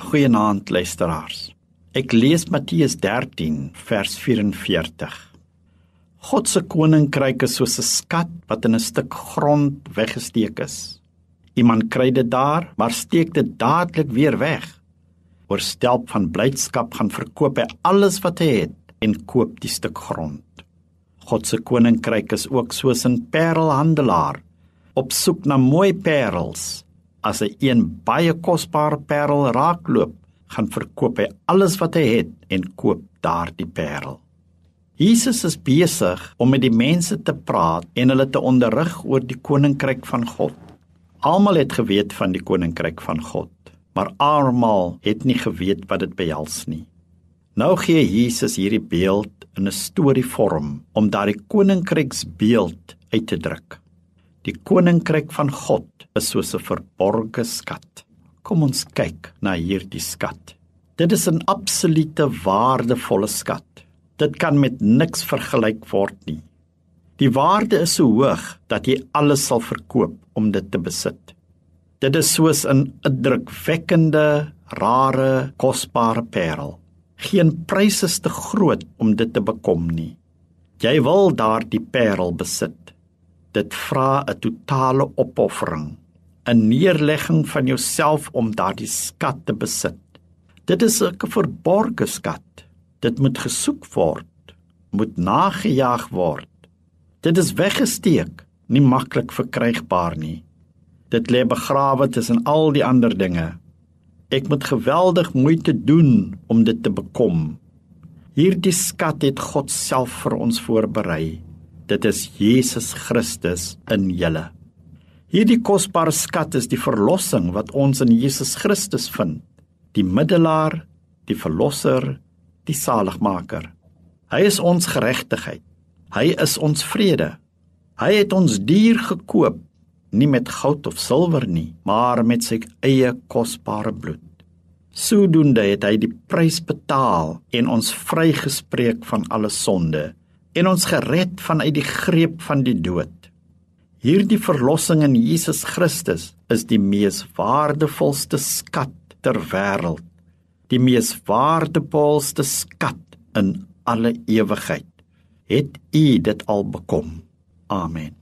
Goeienaand luisteraars. Ek lees Matteus 13 vers 44. God se koninkryk is soos 'n skat wat in 'n stuk grond weggesteek is. Iemand kry dit daar, maar steek dit dadelik weer weg. Oorstelp van blydskap gaan verkoop hy alles wat hy het en koop die stuk grond. God se koninkryk is ook soos 'n parelhandelaar op soek na mooi parels as hy een baie kosbare parel raakloop, gaan verkoop hy alles wat hy het en koop daardie parel. Jesus is besig om met die mense te praat en hulle te onderrig oor die koninkryk van God. Almal het geweet van die koninkryk van God, maar almal het nie geweet wat dit behels nie. Nou gee Jesus hierdie beeld in 'n storievorm om daardie koninkryksbeeld uit te druk. Die koninkryk van God is soos 'n verborgde skat. Kom ons kyk na hierdie skat. Dit is 'n absolute waardevolle skat. Dit kan met niks vergelyk word nie. Die waarde is so hoog dat jy alles sal verkoop om dit te besit. Dit is soos 'n indrukwekkende, rare, kosbare parel. Geen prys is te groot om dit te bekom nie. Jy wil daardie parel besit. Dit vra 'n totale opoffering, 'n neerlegging van jouself om daardie skat te besit. Dit is 'n verborgde skat. Dit moet gesoek word, moet nagejaag word. Dit is weggesteek, nie maklik verkrygbaar nie. Dit lê begrawe tussen al die ander dinge. Ek moet geweldig moeite doen om dit te bekom. Hierdie skat het God self vir ons voorberei. Dit is Jesus Christus in julle. Hierdie kosbare skat is die verlossing wat ons in Jesus Christus vind, die middelaar, die verlosser, die saligmaker. Hy is ons geregtigheid. Hy is ons vrede. Hy het ons duur gekoop, nie met goud of silwer nie, maar met sy eie kosbare bloed. Sodoende het hy die prys betaal en ons vrygespreek van alle sonde en ons gered vanuit die greep van die dood. Hierdie verlossing in Jesus Christus is die mees waardevolste skat ter wêreld. Die mees waardevolste skat in alle ewigheid. Het u dit al bekom? Amen.